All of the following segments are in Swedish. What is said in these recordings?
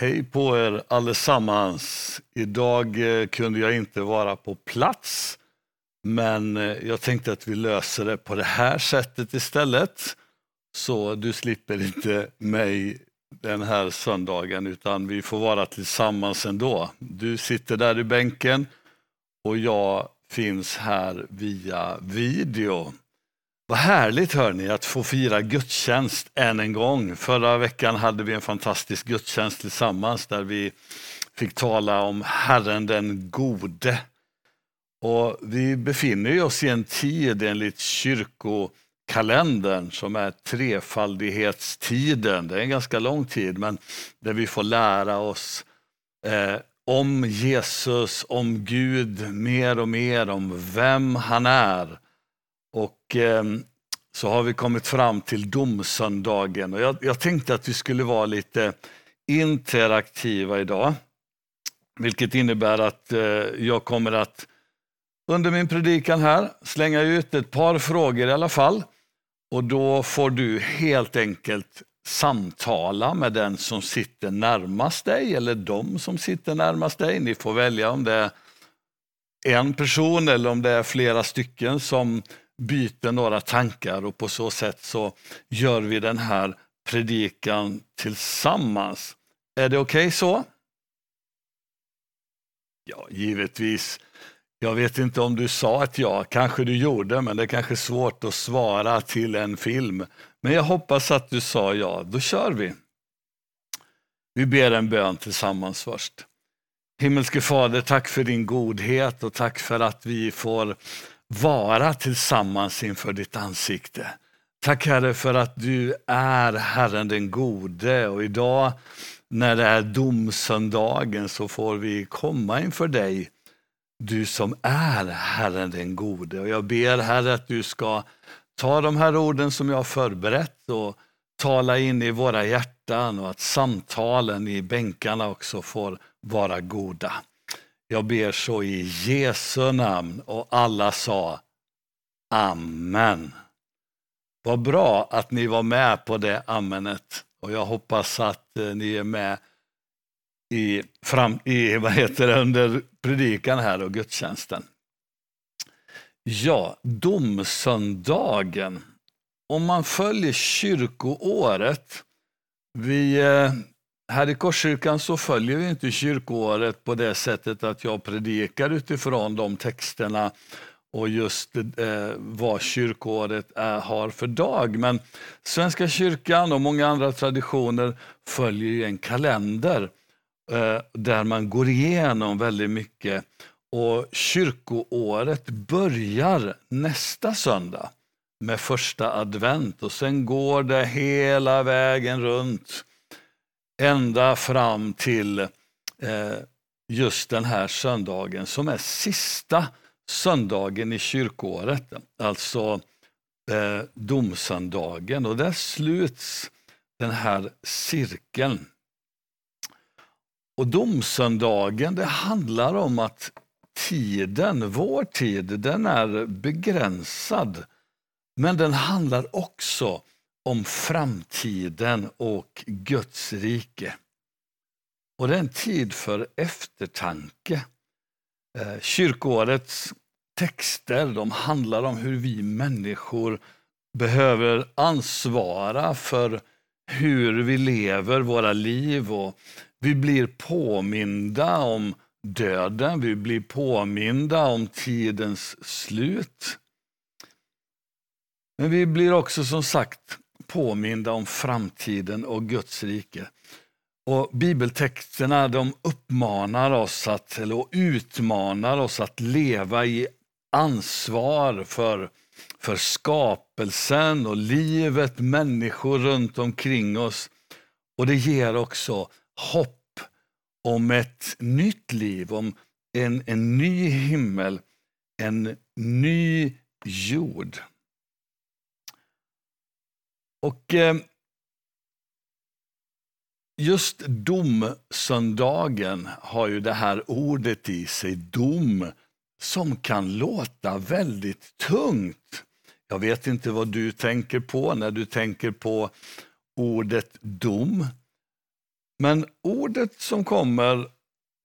Hej på er allesammans. Idag eh, kunde jag inte vara på plats, men eh, jag tänkte att vi löser det på det här sättet istället. Så du slipper inte mig den här söndagen, utan vi får vara tillsammans ändå. Du sitter där i bänken och jag finns här via video. Vad härligt hörni att få fira gudstjänst än en gång. Förra veckan hade vi en fantastisk gudstjänst tillsammans där vi fick tala om Herren den gode. Och vi befinner oss i en tid enligt kyrkokalendern som är trefaldighetstiden. Det är en ganska lång tid men där vi får lära oss eh, om Jesus, om Gud mer och mer, om vem han är och eh, så har vi kommit fram till domsöndagen och jag, jag tänkte att vi skulle vara lite interaktiva idag. Vilket innebär att eh, jag kommer att under min predikan här slänga ut ett par frågor i alla fall. Och då får du helt enkelt samtala med den som sitter närmast dig eller de som sitter närmast dig. Ni får välja om det är en person eller om det är flera stycken som byter några tankar och på så sätt så gör vi den här predikan tillsammans. Är det okej okay så? Ja, givetvis. Jag vet inte om du sa ett ja, kanske du gjorde, men det är kanske svårt att svara till en film. Men jag hoppas att du sa ja, då kör vi. Vi ber en bön tillsammans först. Himmelske Fader, tack för din godhet och tack för att vi får vara tillsammans inför ditt ansikte. Tack Herre för att du är Herren den gode och idag när det är domsöndagen så får vi komma inför dig, du som är Herren den gode. Och jag ber Herre att du ska ta de här orden som jag har förberett och tala in i våra hjärtan och att samtalen i bänkarna också får vara goda. Jag ber så i Jesu namn och alla sa Amen. Vad bra att ni var med på det amenet och jag hoppas att eh, ni är med i, fram, i, vad heter det, under predikan här och gudstjänsten. Ja, domsöndagen. Om man följer kyrkoåret, vi eh, här i Korskyrkan så följer vi inte kyrkoåret på det sättet att jag predikar utifrån de texterna och just eh, vad kyrkoåret är, har för dag. Men Svenska kyrkan och många andra traditioner följer en kalender eh, där man går igenom väldigt mycket. Och kyrkoåret börjar nästa söndag med första advent och sen går det hela vägen runt ända fram till eh, just den här söndagen som är sista söndagen i kyrkoåret. alltså eh, domsöndagen. Och där sluts den här cirkeln. Och domsöndagen, det handlar om att tiden, vår tid, den är begränsad. Men den handlar också om framtiden och Guds rike. Och det är en tid för eftertanke. Eh, kyrkoårets texter de handlar om hur vi människor behöver ansvara för hur vi lever våra liv och vi blir påminda om döden, vi blir påminda om tidens slut. Men vi blir också som sagt påminda om framtiden och Guds rike. Och Bibeltexterna de uppmanar oss att, eller utmanar oss att leva i ansvar för, för skapelsen och livet, människor runt omkring oss. Och det ger också hopp om ett nytt liv, om en, en ny himmel, en ny jord. Och eh, just domsöndagen har ju det här ordet i sig, dom, som kan låta väldigt tungt. Jag vet inte vad du tänker på när du tänker på ordet dom. Men ordet som kommer,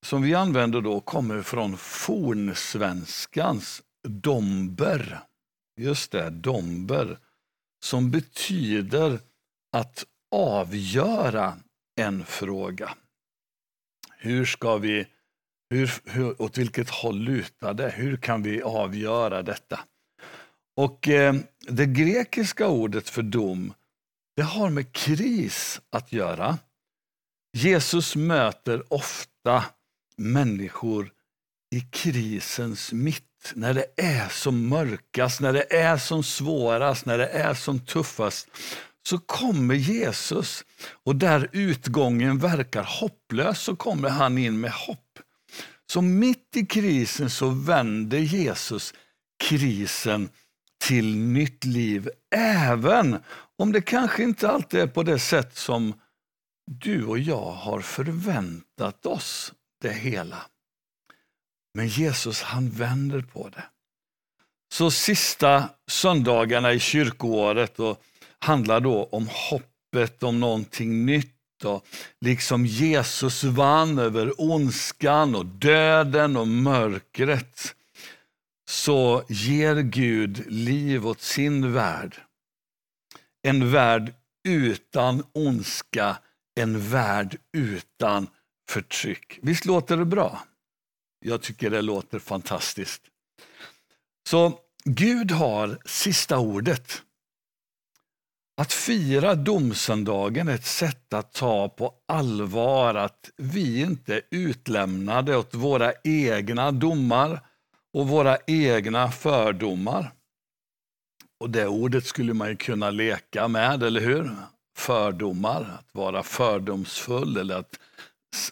som vi använder då, kommer från fornsvenskans domber. Just det, domber. Som betyder att avgöra en fråga. Hur ska vi, hur, hur, åt vilket håll lutar det? Hur kan vi avgöra detta? Och eh, det grekiska ordet för dom, det har med kris att göra. Jesus möter ofta människor i krisens mitt, när det är som mörkast, när det är som svårast, när det är som tuffast så kommer Jesus och där utgången verkar hopplös så kommer han in med hopp. Så mitt i krisen så vänder Jesus krisen till nytt liv, även om det kanske inte alltid är på det sätt som du och jag har förväntat oss det hela. Men Jesus han vänder på det. Så sista söndagarna i kyrkoåret och handlar då om hoppet om någonting nytt och liksom Jesus vann över ondskan och döden och mörkret så ger Gud liv åt sin värld. En värld utan ondska, en värld utan förtryck. Visst låter det bra? Jag tycker det låter fantastiskt. Så Gud har sista ordet. Att fira domsöndagen är ett sätt att ta på allvar att vi inte är utlämnade åt våra egna domar och våra egna fördomar. Och det ordet skulle man ju kunna leka med, eller hur? Fördomar, att vara fördomsfull eller att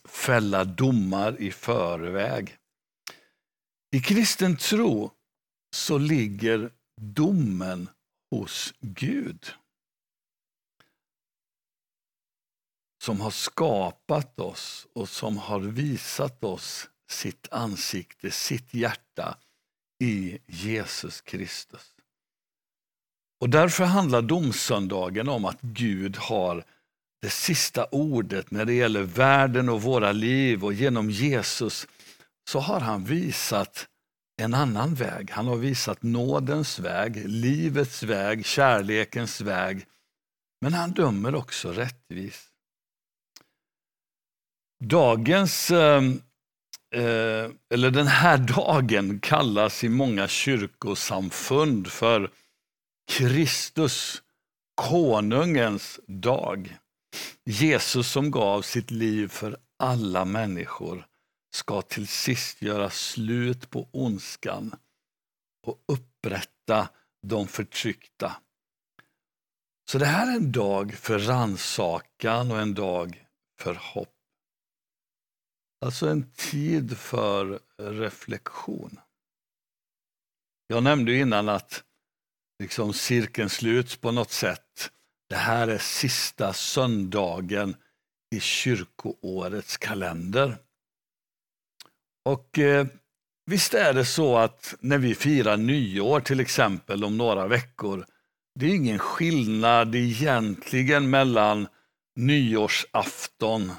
fälla domar i förväg. I kristen tro så ligger domen hos Gud. Som har skapat oss och som har visat oss sitt ansikte, sitt hjärta i Jesus Kristus. Och därför handlar domsöndagen om att Gud har det sista ordet när det gäller världen och våra liv och genom Jesus så har han visat en annan väg. Han har visat nådens väg, livets väg, kärlekens väg. Men han dömer också rättvist. Dagens ehm, eh, eller den här dagen kallas i många kyrkosamfund för Kristus, konungens dag. Jesus som gav sitt liv för alla människor ska till sist göra slut på ondskan och upprätta de förtryckta. Så det här är en dag för ransakan och en dag för hopp. Alltså en tid för reflektion. Jag nämnde innan att liksom cirkeln sluts på något sätt. Det här är sista söndagen i kyrkoårets kalender. Och eh, visst är det så att när vi firar nyår till exempel om några veckor, det är ingen skillnad egentligen mellan nyårsafton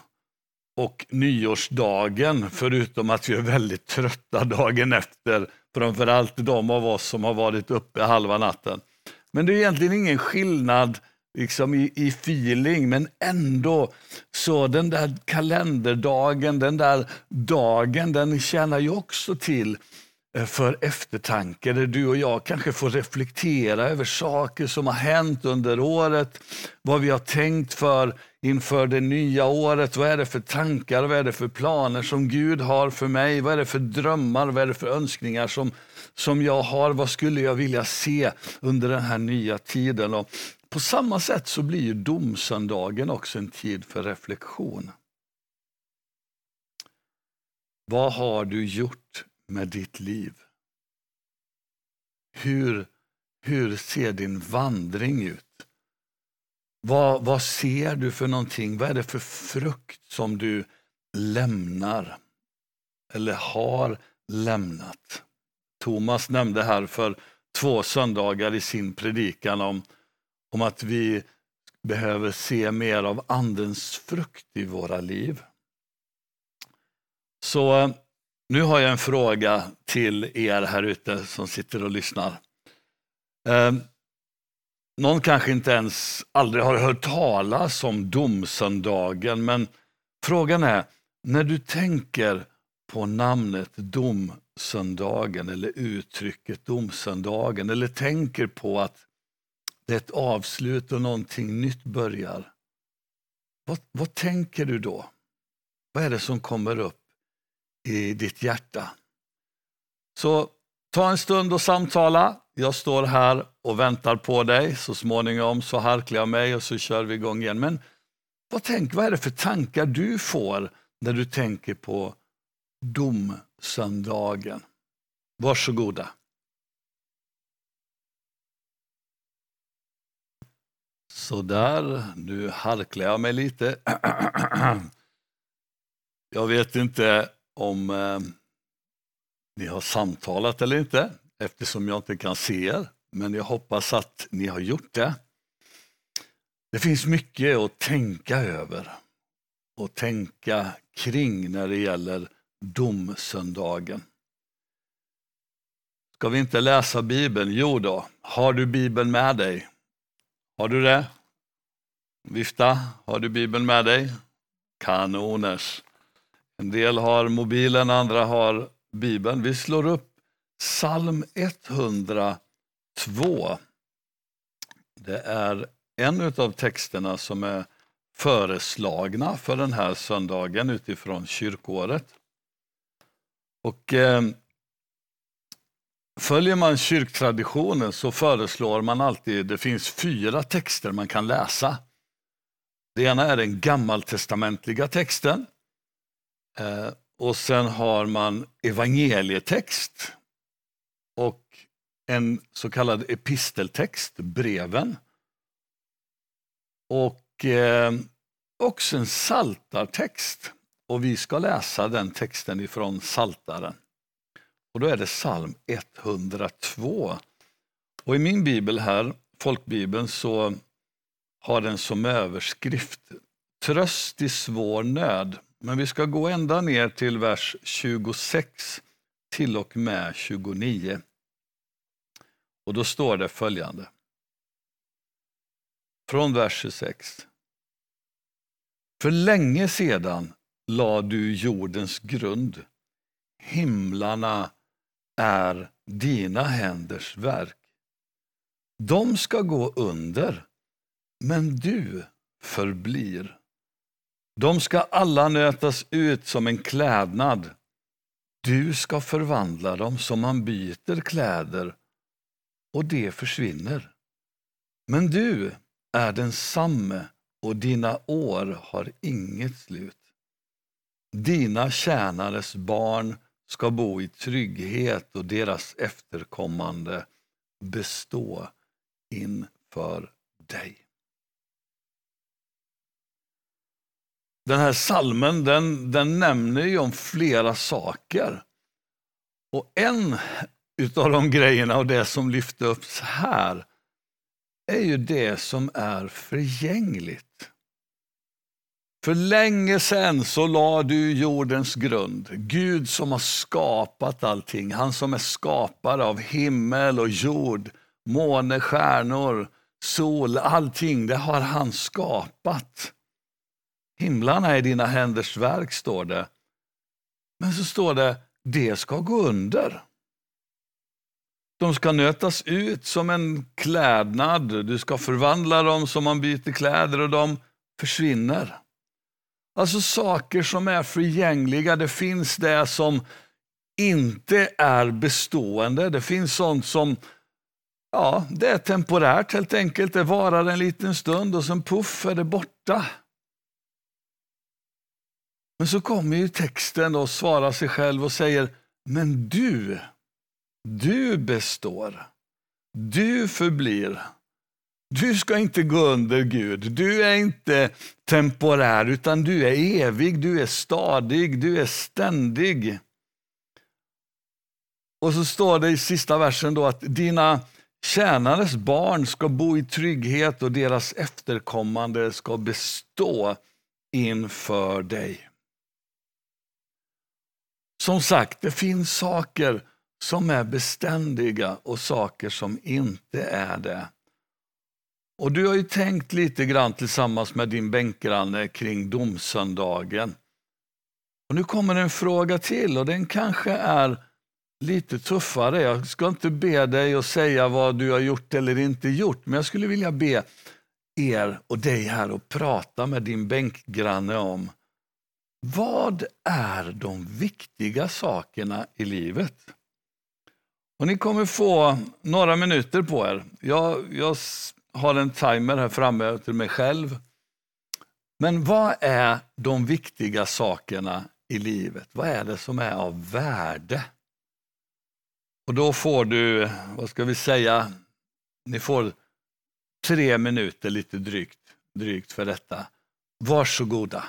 och nyårsdagen, förutom att vi är väldigt trötta dagen efter, framförallt de av oss som har varit uppe halva natten. Men det är egentligen ingen skillnad liksom i, i feeling, men ändå så den där kalenderdagen, den där dagen, den tjänar ju också till eh, för eftertanke, där du och jag kanske får reflektera över saker som har hänt under året, vad vi har tänkt för inför det nya året. Vad är det för tankar, vad är det för planer som Gud har för mig? Vad är det för drömmar, vad är det för önskningar som, som jag har? Vad skulle jag vilja se under den här nya tiden? Och på samma sätt så blir ju domsöndagen också en tid för reflektion. Vad har du gjort med ditt liv? Hur, hur ser din vandring ut? Vad, vad ser du för någonting? Vad är det för frukt som du lämnar? Eller har lämnat? Thomas nämnde här för två söndagar i sin predikan om, om att vi behöver se mer av Andens frukt i våra liv. Så eh, nu har jag en fråga till er här ute som sitter och lyssnar. Eh, någon kanske inte ens aldrig har hört talas om domsöndagen, men frågan är, när du tänker på namnet domsöndagen eller uttrycket domsöndagen eller tänker på att det är ett avslut och någonting nytt börjar. Vad, vad tänker du då? Vad är det som kommer upp i ditt hjärta? Så ta en stund och samtala. Jag står här och väntar på dig. Så småningom så harklar jag mig och så kör vi igång igen. Men vad, tänk, vad är det för tankar du får när du tänker på domsöndagen? Varsågoda. Så där, nu harklar jag mig lite. Jag vet inte om eh, ni har samtalat eller inte eftersom jag inte kan se er. Men jag hoppas att ni har gjort det. Det finns mycket att tänka över och tänka kring när det gäller domsöndagen. Ska vi inte läsa Bibeln? Jo då, har du Bibeln med dig? Har du det? Vifta, har du Bibeln med dig? Kanoners. En del har mobilen, andra har Bibeln. Vi slår upp psalm 102. Det är en av texterna som är föreslagna för den här söndagen utifrån kyrkåret. Och eh, Följer man kyrktraditionen så föreslår man alltid, det finns fyra texter man kan läsa. Det ena är den gammaltestamentliga texten. Eh, och sen har man evangelietext och en så kallad episteltext, breven. Och eh, också en saltartext. Och vi ska läsa den texten ifrån Saltaren. Och då är det psalm 102. Och i min bibel här, folkbibeln, så har den som överskrift Tröst i svår nöd. Men vi ska gå ända ner till vers 26 till och med 29. Och då står det följande. Från vers 26. För länge sedan la du jordens grund. Himlarna är dina händers verk. De ska gå under, men du förblir. De ska alla nötas ut som en klädnad. Du ska förvandla dem som man byter kläder och det försvinner. Men du är densamme och dina år har inget slut. Dina tjänares barn ska bo i trygghet och deras efterkommande bestå inför dig. Den här salmen den, den nämner ju om flera saker. Och en utav de grejerna och det som lyfte upp här är ju det som är förgängligt. För länge sedan så la du jordens grund. Gud som har skapat allting, han som är skapare av himmel och jord, måne, stjärnor, sol, allting, det har han skapat. Himlarna är dina händers verk, står det. Men så står det, det ska gå under. De ska nötas ut som en klädnad, du ska förvandla dem som man byter kläder och de försvinner. Alltså saker som är förgängliga. Det finns det som inte är bestående. Det finns sånt som ja, det är temporärt helt enkelt. Det varar en liten stund och sen puff är det borta. Men så kommer ju texten och svarar sig själv och säger, men du, du består. Du förblir. Du ska inte gå under Gud. Du är inte temporär, utan du är evig, du är stadig, du är ständig. Och så står det i sista versen då att dina Tjänares barn ska bo i trygghet och deras efterkommande ska bestå inför dig. Som sagt, det finns saker som är beständiga och saker som inte är det. Och Du har ju tänkt lite grann tillsammans med din bänkgranne kring domsöndagen. Och Nu kommer en fråga till och den kanske är lite tuffare. Jag ska inte be dig att säga vad du har gjort eller inte gjort, men jag skulle vilja be er och dig här att prata med din bänkgranne om vad är de viktiga sakerna i livet? Och ni kommer få några minuter på er. Jag, jag har en timer här framme till mig själv. Men vad är de viktiga sakerna i livet? Vad är det som är av värde? Och då får du, vad ska vi säga, ni får tre minuter lite drygt, drygt för detta. Varsågoda.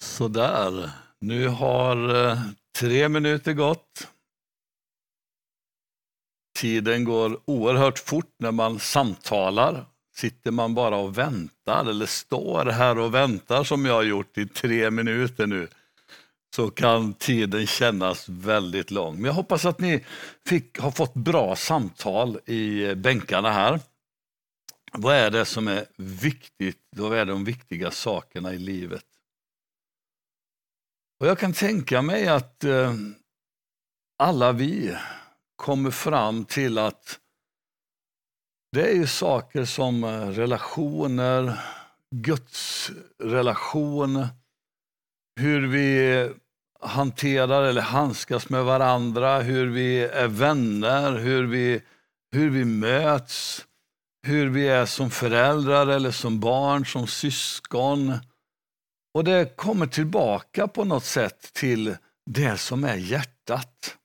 Sådär, nu har eh, tre minuter gått. Tiden går oerhört fort när man samtalar. Sitter man bara och väntar eller står här och väntar som jag har gjort i tre minuter nu så kan tiden kännas väldigt lång. Men jag hoppas att ni fick, har fått bra samtal i bänkarna här. Vad är det som är viktigt? Vad är de viktiga sakerna i livet? Och Jag kan tänka mig att eh, alla vi kommer fram till att det är ju saker som eh, relationer, Guds relation, hur vi hanterar eller handskas med varandra, hur vi är vänner, hur vi, hur vi möts, hur vi är som föräldrar eller som barn, som syskon. Och det kommer tillbaka på något sätt till det som är hjärtat.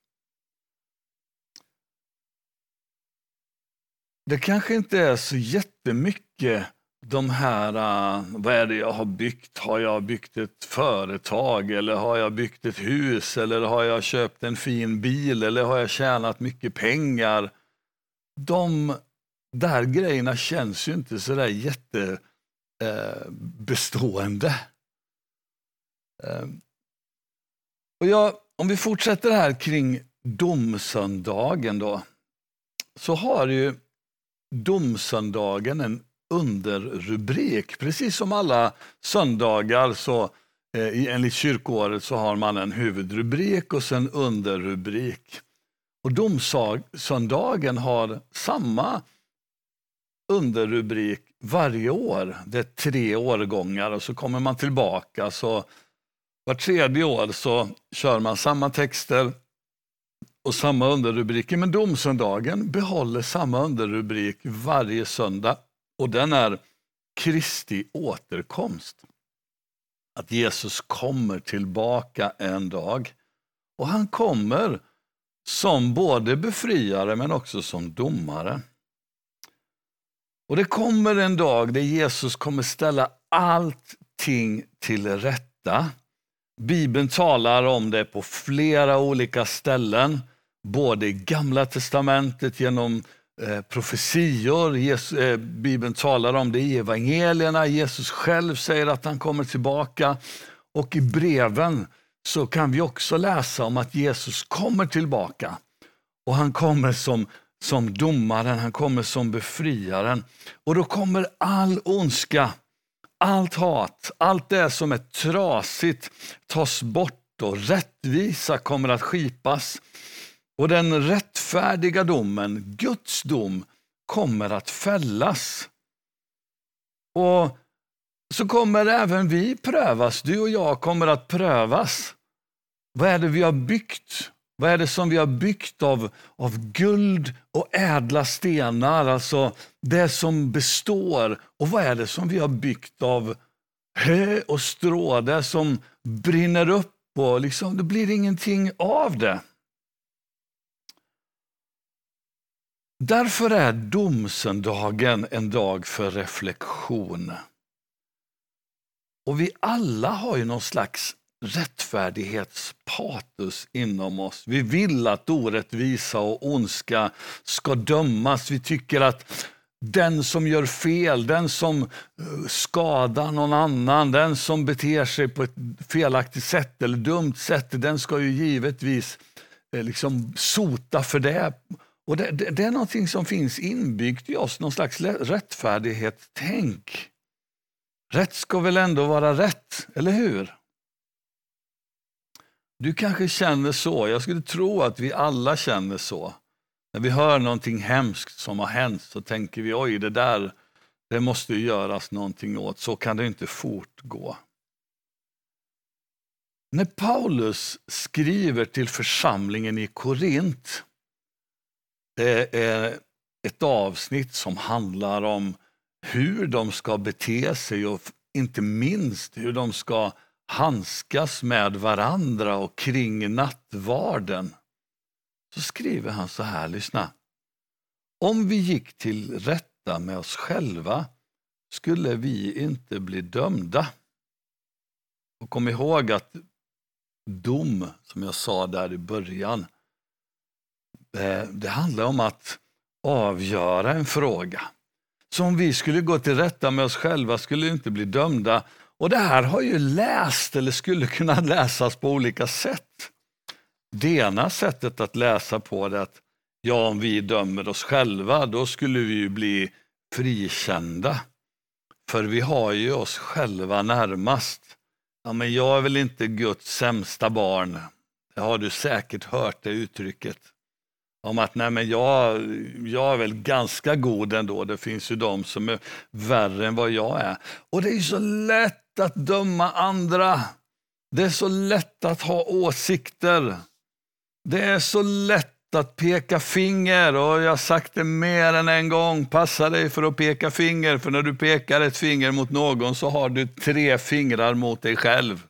Det kanske inte är så jättemycket de här, uh, vad är det jag har byggt? Har jag byggt ett företag eller har jag byggt ett hus eller har jag köpt en fin bil eller har jag tjänat mycket pengar? De där grejerna känns ju inte så där jättebestående. Äh, uh, äh, uh, och jag, om vi fortsätter här kring domsöndagen då, så har ju domsöndagen en underrubrik. Precis som alla söndagar så eh, enligt kyrkoåret så har man en huvudrubrik och sen underrubrik. Och domsöndagen har samma underrubrik varje år. Det är tre årgångar och så kommer man tillbaka. Så var tredje år så kör man samma texter och samma underrubriker. Men domsöndagen behåller samma underrubrik varje söndag och den är Kristi återkomst. Att Jesus kommer tillbaka en dag. Och han kommer som både befriare men också som domare. Och det kommer en dag där Jesus kommer ställa allting till rätta. Bibeln talar om det på flera olika ställen, både i Gamla testamentet genom Eh, profetior. Jesus, eh, Bibeln talar om det i evangelierna. Jesus själv säger att han kommer tillbaka. Och i breven så kan vi också läsa om att Jesus kommer tillbaka. Och han kommer som, som domaren, han kommer som befriaren. Och då kommer all ondska, allt hat, allt det som är trasigt tas bort och rättvisa kommer att skipas. Och den rättfärdiga domen, Guds dom, kommer att fällas. Och så kommer även vi prövas. Du och jag kommer att prövas. Vad är det vi har byggt? Vad är det som vi har byggt av, av guld och ädla stenar, alltså det som består? Och vad är det som vi har byggt av hö och strå, det som brinner upp och liksom, det blir ingenting av det. Därför är domsöndagen en dag för reflektion. Och vi alla har ju någon slags rättfärdighetspatos inom oss. Vi vill att orättvisa och ondska ska dömas. Vi tycker att den som gör fel, den som eh, skadar någon annan, den som beter sig på ett felaktigt sätt eller dumt sätt, den ska ju givetvis eh, liksom sota för det. Och det, det, det är någonting som finns inbyggt i oss, någon slags rättfärdighetstänk. Rätt ska väl ändå vara rätt, eller hur? Du kanske känner så, jag skulle tro att vi alla känner så. När vi hör någonting hemskt som har hänt så tänker vi oj, det där det måste göras någonting åt, så kan det inte fortgå. När Paulus skriver till församlingen i Korint, det är ett avsnitt som handlar om hur de ska bete sig och inte minst hur de ska handskas med varandra och kring nattvarden så skriver han så här, lyssna. Om vi gick till rätta med oss själva skulle vi inte bli dömda. Och kom ihåg att dom, som jag sa där i början, Eh, det handlar om att avgöra en fråga. Så om vi skulle gå till rätta med oss själva skulle vi inte bli dömda. Och det här har ju läst eller skulle kunna läsas på olika sätt. Det ena sättet att läsa på det att ja, om vi dömer oss själva, då skulle vi ju bli frikända. För vi har ju oss själva närmast. Ja, men jag är väl inte Guds sämsta barn. Det har du säkert hört det uttrycket. Om att nej men jag, jag är väl ganska god ändå. Det finns ju de som är värre än vad jag är. Och det är så lätt att döma andra. Det är så lätt att ha åsikter. Det är så lätt att peka finger och jag har sagt det mer än en gång. Passa dig för att peka finger, för när du pekar ett finger mot någon så har du tre fingrar mot dig själv.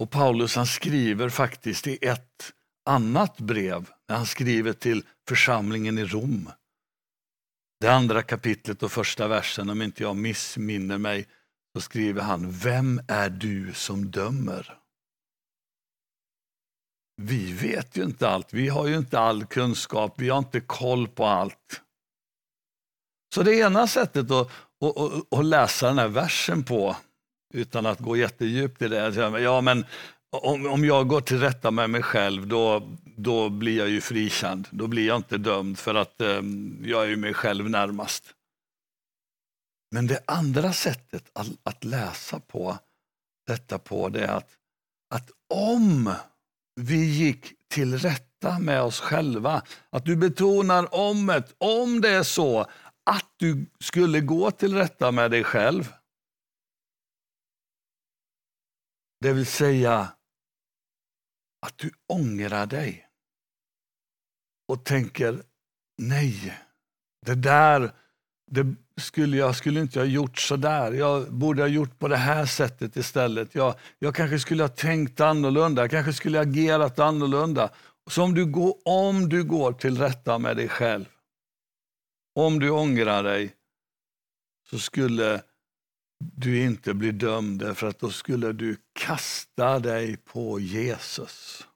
Och Paulus han skriver faktiskt i ett annat brev, när han skriver till församlingen i Rom. Det andra kapitlet och första versen, om inte jag missminner mig, så skriver han Vem är du som dömer? Vi vet ju inte allt, vi har ju inte all kunskap, vi har inte koll på allt. Så det ena sättet att, att, att läsa den här versen på, utan att gå jättedjupt i det, ja men om, om jag går till rätta med mig själv, då, då blir jag ju frikänd. Då blir jag inte dömd för att eh, jag är ju mig själv närmast. Men det andra sättet att, att läsa på detta på, det är att, att om vi gick till rätta med oss själva. Att du betonar omet, om det är så att du skulle gå till rätta med dig själv. Det vill säga att du ångrar dig och tänker nej, det där det skulle jag skulle inte ha gjort så där. Jag borde ha gjort på det här sättet istället. Jag, jag kanske skulle ha tänkt annorlunda, jag kanske skulle ha agerat annorlunda. Så om du, går, om du går till rätta med dig själv, om du ångrar dig, så skulle du inte blir dömd, därför att då skulle du kasta dig på Jesus.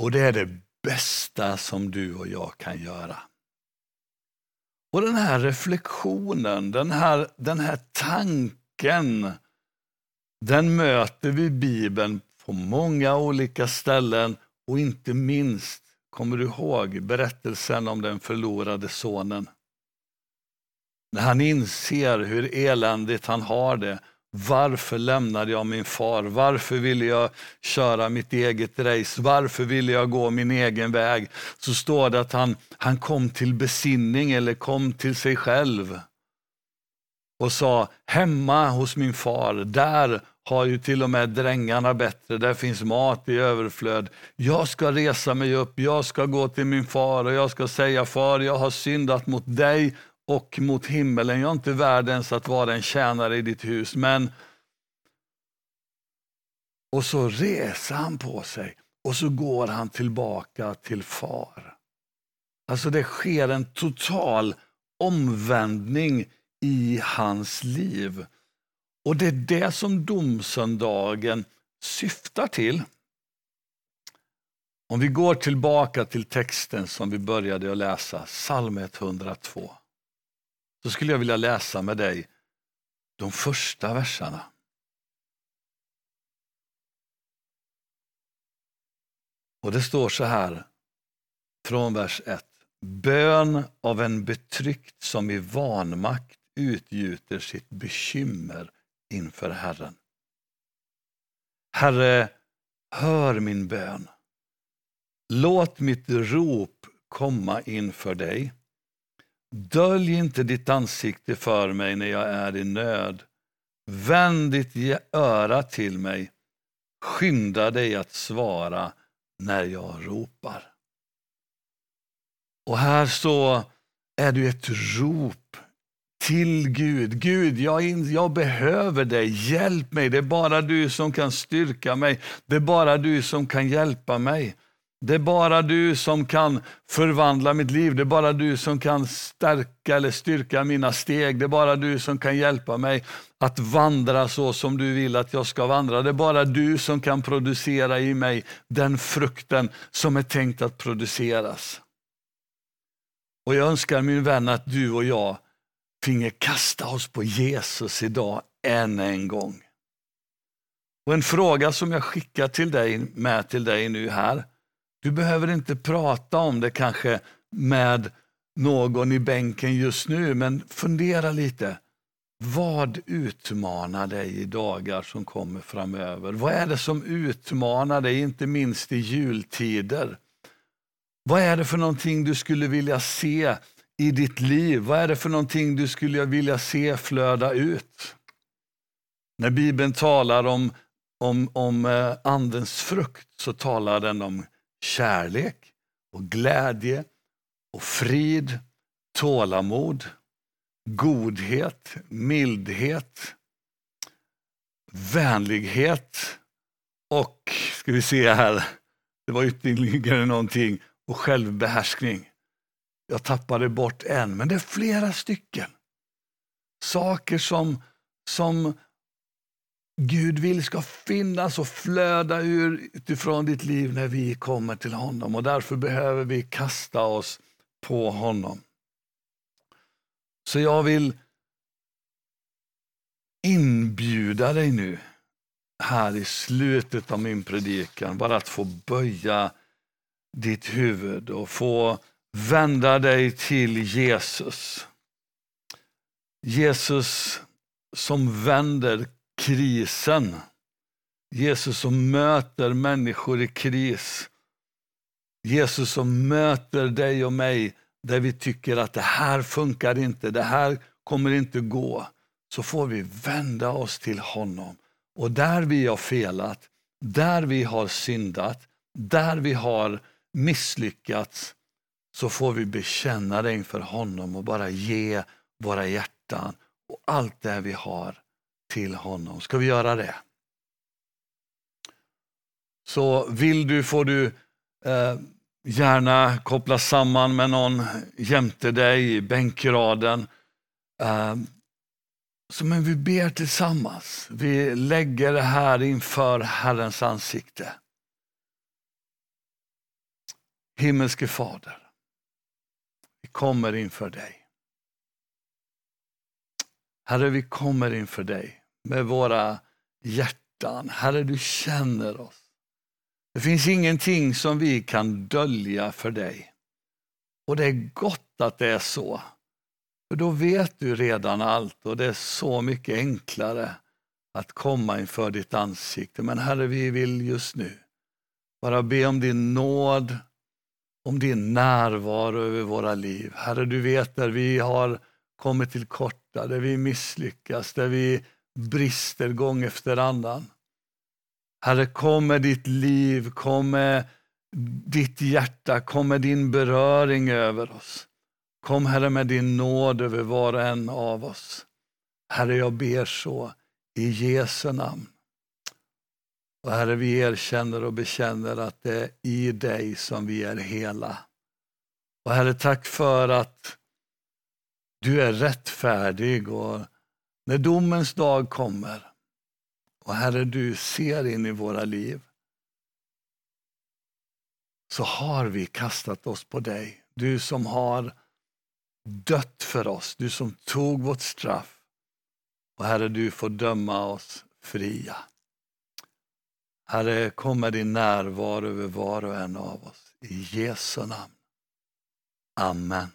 Och det är det bästa som du och jag kan göra. Och den här reflektionen, den här, den här tanken, den möter vi i Bibeln på många olika ställen och inte minst, kommer du ihåg berättelsen om den förlorade sonen? När han inser hur eländigt han har det varför lämnade jag min far? Varför ville jag köra mitt eget race? Varför ville jag gå min egen väg? Så står det att han, han kom till besinning eller kom till sig själv och sa, hemma hos min far, där har ju till och med drängarna bättre, där finns mat i överflöd. Jag ska resa mig upp, jag ska gå till min far och jag ska säga, far jag har syndat mot dig och mot himmelen. Jag är inte värd ens att vara en tjänare i ditt hus. Men... Och så reser han på sig och så går han tillbaka till far. Alltså det sker en total omvändning i hans liv. Och det är det som domsöndagen syftar till. Om vi går tillbaka till texten som vi började att läsa, psalm 102, så skulle jag vilja läsa med dig de första verserna. Och det står så här från vers 1. Bön av en betryckt som i vanmakt utgjuter sitt bekymmer inför Herren. Herre, hör min bön. Låt mitt rop komma inför dig. Dölj inte ditt ansikte för mig när jag är i nöd. Vänd ditt öra till mig. Skynda dig att svara när jag ropar. Och här så är det ett rop till Gud. Gud, jag, jag behöver dig. Hjälp mig. Det är bara du som kan styrka mig. Det är bara du som kan hjälpa mig. Det är bara du som kan förvandla mitt liv. Det är bara du som kan stärka eller styrka mina steg. Det är bara du som kan hjälpa mig att vandra så som du vill att jag ska vandra. Det är bara du som kan producera i mig den frukten som är tänkt att produceras. Och jag önskar min vän att du och jag finge kasta oss på Jesus idag än en gång. Och en fråga som jag skickar till dig, med till dig nu här. Du behöver inte prata om det kanske med någon i bänken just nu, men fundera lite. Vad utmanar dig i dagar som kommer framöver? Vad är det som utmanar dig, inte minst i jultider? Vad är det för någonting du skulle vilja se i ditt liv? Vad är det för någonting du skulle vilja se flöda ut? När Bibeln talar om, om, om eh, Andens frukt så talar den om kärlek och glädje och frid, tålamod, godhet, mildhet, vänlighet och, ska vi se här, det var ytterligare någonting, och självbehärskning. Jag tappade bort en, men det är flera stycken. Saker som, som Gud vill ska finnas och flöda ur utifrån ditt liv när vi kommer till honom. Och Därför behöver vi kasta oss på honom. Så jag vill inbjuda dig nu här i slutet av min predikan, bara att få böja ditt huvud och få vända dig till Jesus. Jesus som vänder krisen. Jesus som möter människor i kris. Jesus som möter dig och mig där vi tycker att det här funkar inte, det här kommer inte gå. Så får vi vända oss till honom. Och där vi har felat, där vi har syndat, där vi har misslyckats, så får vi bekänna det inför honom och bara ge våra hjärtan och allt det vi har till honom. Ska vi göra det? Så vill du får du eh, gärna koppla samman med någon jämte dig i bänkraden. Eh, så men vi ber tillsammans. Vi lägger det här inför Herrens ansikte. Himmelske Fader, vi kommer inför dig. Herre, vi kommer inför dig med våra hjärtan. Herre, du känner oss. Det finns ingenting som vi kan dölja för dig. Och det är gott att det är så. För då vet du redan allt och det är så mycket enklare att komma inför ditt ansikte. Men Herre, vi vill just nu bara be om din nåd, om din närvaro över våra liv. Herre, du vet där vi har kommer till korta, där vi misslyckas, där vi brister gång efter annan. Herre, kom med ditt liv, kom med ditt hjärta, kom med din beröring över oss. Kom Herre med din nåd över var och en av oss. Herre, jag ber så i Jesu namn. Och Herre, vi erkänner och bekänner att det är i dig som vi är hela. Och Herre, tack för att du är rättfärdig och När domens dag kommer och Herre, du ser in i våra liv så har vi kastat oss på dig. Du som har dött för oss, du som tog vårt straff. Och Herre, du får döma oss fria. Herre, kom med din närvaro över var och en av oss. I Jesu namn. Amen.